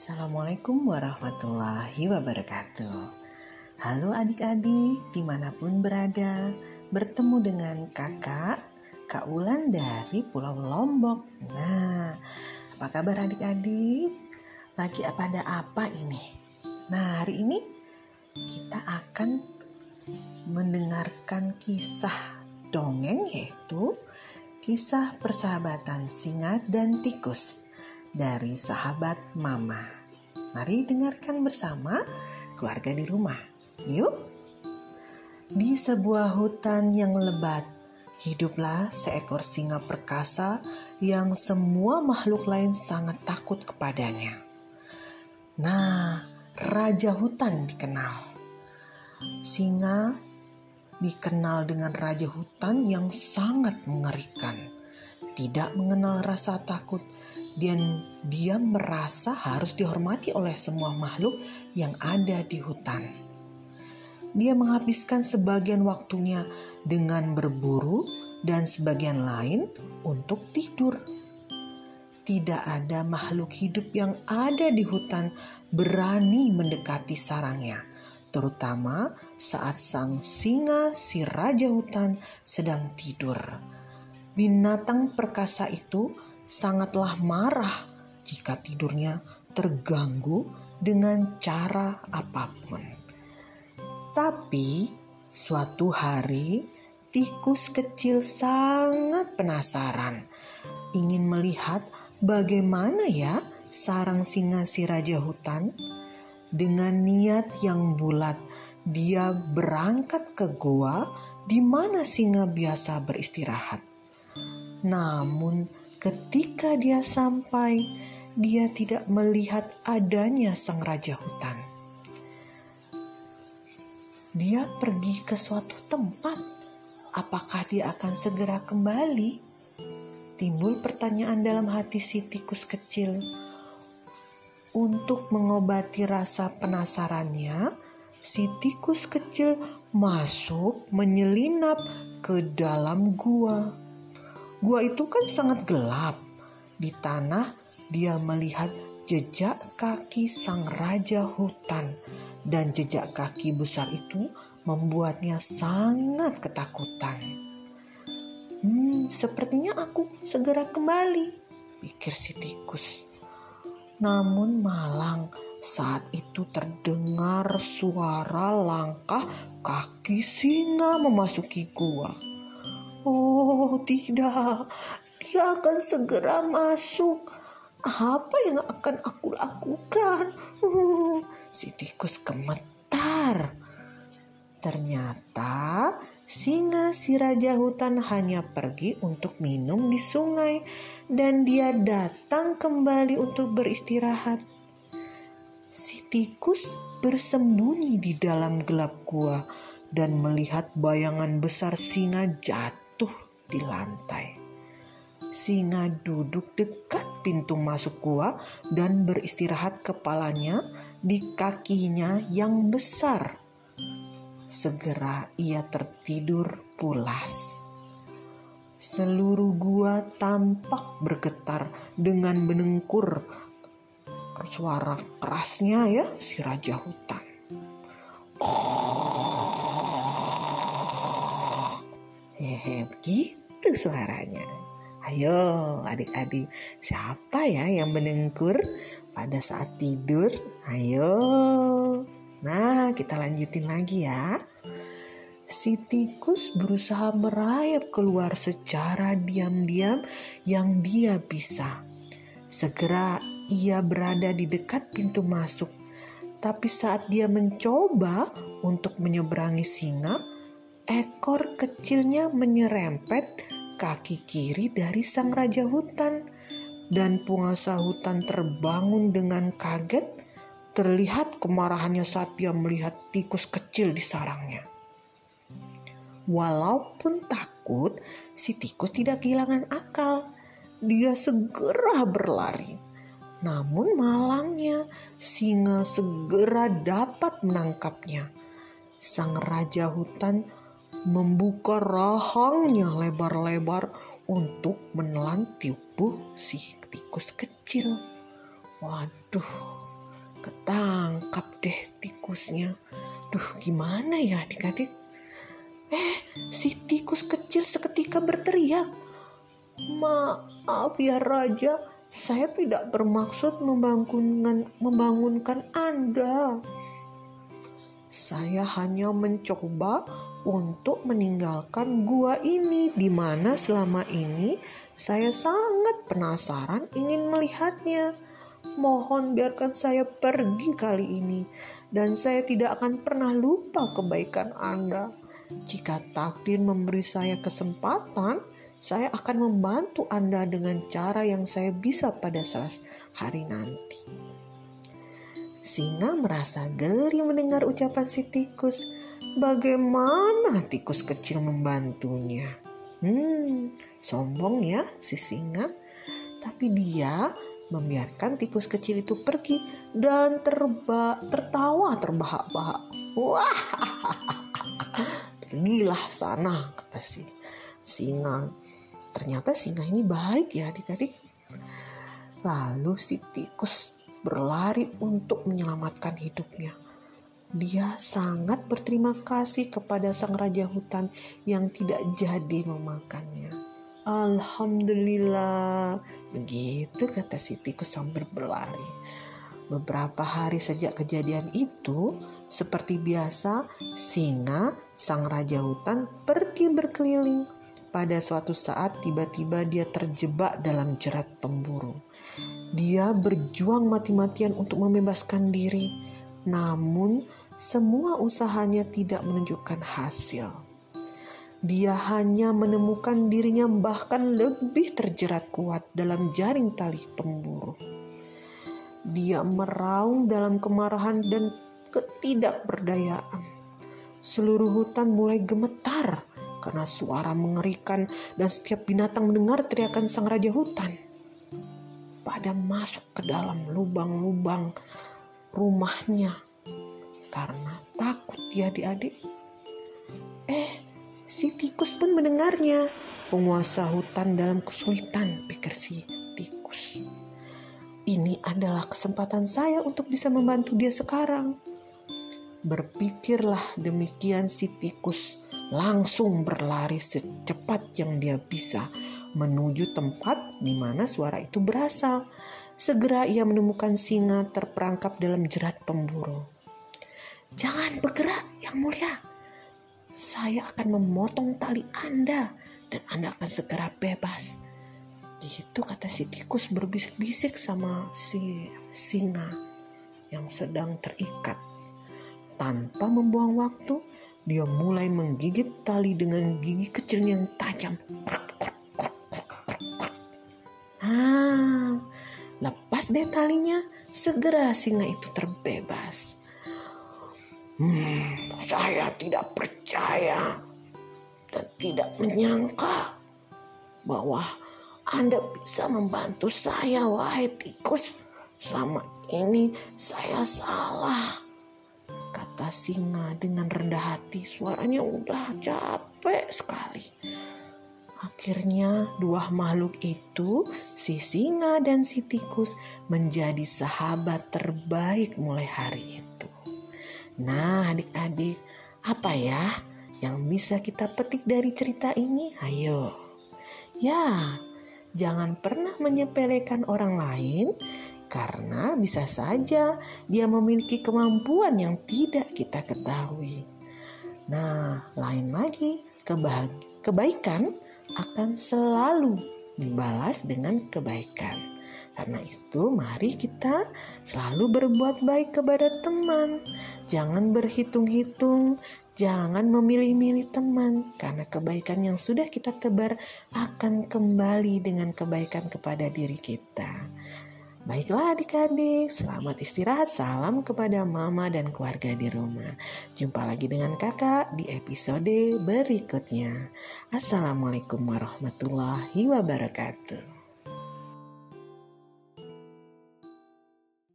Assalamualaikum warahmatullahi wabarakatuh. Halo adik-adik di mana pun berada, bertemu dengan kakak, Kak Ulan dari Pulau Lombok. Nah, apa kabar adik-adik? Lagi pada apa ini? Nah, hari ini kita akan mendengarkan kisah dongeng yaitu kisah persahabatan singa dan tikus dari sahabat mama. Mari dengarkan bersama keluarga di rumah. Yuk. Di sebuah hutan yang lebat, hiduplah seekor singa perkasa yang semua makhluk lain sangat takut kepadanya. Nah, raja hutan dikenal. Singa dikenal dengan raja hutan yang sangat mengerikan. Tidak mengenal rasa takut dan dia merasa harus dihormati oleh semua makhluk yang ada di hutan. Dia menghabiskan sebagian waktunya dengan berburu dan sebagian lain untuk tidur. Tidak ada makhluk hidup yang ada di hutan berani mendekati sarangnya, terutama saat sang singa si raja hutan sedang tidur. Binatang perkasa itu sangatlah marah jika tidurnya terganggu dengan cara apa pun. Tapi suatu hari tikus kecil sangat penasaran ingin melihat bagaimana ya sarang singa si raja hutan. Dengan niat yang bulat, dia berangkat ke goa di mana singa biasa beristirahat. Namun, Ketika dia sampai, dia tidak melihat adanya sang raja hutan. Dia pergi ke suatu tempat. Apakah dia akan segera kembali? Timbul pertanyaan dalam hati si tikus kecil. Untuk mengobati rasa penasarannya, si tikus kecil masuk menyelinap ke dalam gua. Gua itu kan sangat gelap. Di tanah dia melihat jejak kaki sang raja hutan dan jejak kaki besar itu membuatnya sangat ketakutan. Hmm, sepertinya aku segera kembali, pikir si tikus. Namun malang saat itu terdengar suara langkah kaki singa memasuki gua. Oh tidak, dia akan segera masuk. Apa yang akan aku lakukan? Uh, si tikus gemetar. Ternyata singa si raja hutan hanya pergi untuk minum di sungai dan dia datang kembali untuk beristirahat. Si tikus bersembunyi di dalam gelap gua dan melihat bayangan besar singa jatuh di lantai. Singa duduk dekat pintu masuk gua dan beristirahat kepalanya di kakinya yang besar. Segera ia tertidur pulas. Seluruh gua tampak bergetar dengan menengkur suara kerasnya ya si raja hutan. Hehe, begitu itu suaranya. Ayo adik-adik, siapa ya yang menengkur pada saat tidur? Ayo. Nah, kita lanjutin lagi ya. Si tikus berusaha merayap keluar secara diam-diam yang dia bisa. Segera ia berada di dekat pintu masuk. Tapi saat dia mencoba untuk menyeberangi singa, ekor kecilnya menyerempet kaki kiri dari sang raja hutan dan penguasa hutan terbangun dengan kaget terlihat kemarahannya saat dia melihat tikus kecil di sarangnya. Walaupun takut, si tikus tidak kehilangan akal. Dia segera berlari. Namun malangnya, singa segera dapat menangkapnya. Sang raja hutan membuka rahangnya lebar-lebar untuk menelan tubuh si tikus kecil. Waduh, Ketangkap deh tikusnya. Duh gimana ya adik-adik? Eh si tikus kecil seketika berteriak. Maaf ya Raja, saya tidak bermaksud membangunkan, membangunkan Anda. Saya hanya mencoba untuk meninggalkan gua ini di mana selama ini saya sangat penasaran ingin melihatnya. Mohon biarkan saya pergi kali ini dan saya tidak akan pernah lupa kebaikan Anda. Jika takdir memberi saya kesempatan, saya akan membantu Anda dengan cara yang saya bisa pada saat hari nanti. Singa merasa geli mendengar ucapan si tikus. Bagaimana tikus kecil membantunya? Hmm, sombong ya si singa. Tapi dia membiarkan tikus kecil itu pergi dan terba tertawa terbahak-bahak. Wah, pergilah sana kata si singa. Ternyata singa ini baik ya adik-adik. Lalu si tikus berlari untuk menyelamatkan hidupnya. Dia sangat berterima kasih kepada sang raja hutan yang tidak jadi memakannya. Alhamdulillah, begitu kata si tikus sambil berlari. Beberapa hari sejak kejadian itu, seperti biasa, singa, sang raja hutan, pergi berkeliling. Pada suatu saat, tiba-tiba dia terjebak dalam jerat pemburu. Dia berjuang mati-matian untuk membebaskan diri, namun semua usahanya tidak menunjukkan hasil dia hanya menemukan dirinya bahkan lebih terjerat kuat dalam jaring tali pemburu. Dia meraung dalam kemarahan dan ketidakberdayaan. Seluruh hutan mulai gemetar karena suara mengerikan dan setiap binatang mendengar teriakan sang raja hutan. Pada masuk ke dalam lubang-lubang rumahnya karena takut dia adik-adik. Eh, Si tikus pun mendengarnya. Penguasa hutan dalam kesulitan, pikir si tikus. Ini adalah kesempatan saya untuk bisa membantu dia sekarang. Berpikirlah demikian si tikus langsung berlari secepat yang dia bisa menuju tempat di mana suara itu berasal. Segera ia menemukan singa terperangkap dalam jerat pemburu. Jangan bergerak, Yang Mulia, saya akan memotong tali Anda dan Anda akan segera bebas. Gitu kata si tikus berbisik-bisik sama si singa yang sedang terikat. Tanpa membuang waktu, dia mulai menggigit tali dengan gigi kecil yang tajam. Ah, lepas deh talinya, segera singa itu terbebas. Hmm, saya tidak percaya dan tidak menyangka bahwa Anda bisa membantu saya, wahai tikus. Selama ini saya salah. Kata singa dengan rendah hati, suaranya udah capek sekali. Akhirnya dua makhluk itu, si singa dan si tikus menjadi sahabat terbaik mulai hari itu. Nah, adik-adik, apa ya yang bisa kita petik dari cerita ini? Ayo. Ya, jangan pernah menyepelekan orang lain karena bisa saja dia memiliki kemampuan yang tidak kita ketahui. Nah, lain lagi, kebaikan akan selalu dibalas dengan kebaikan. Karena itu, mari kita selalu berbuat baik kepada teman. Jangan berhitung-hitung, jangan memilih-milih teman, karena kebaikan yang sudah kita tebar akan kembali dengan kebaikan kepada diri kita. Baiklah adik-adik, selamat istirahat. Salam kepada mama dan keluarga di rumah. Jumpa lagi dengan kakak di episode berikutnya. Assalamualaikum warahmatullahi wabarakatuh.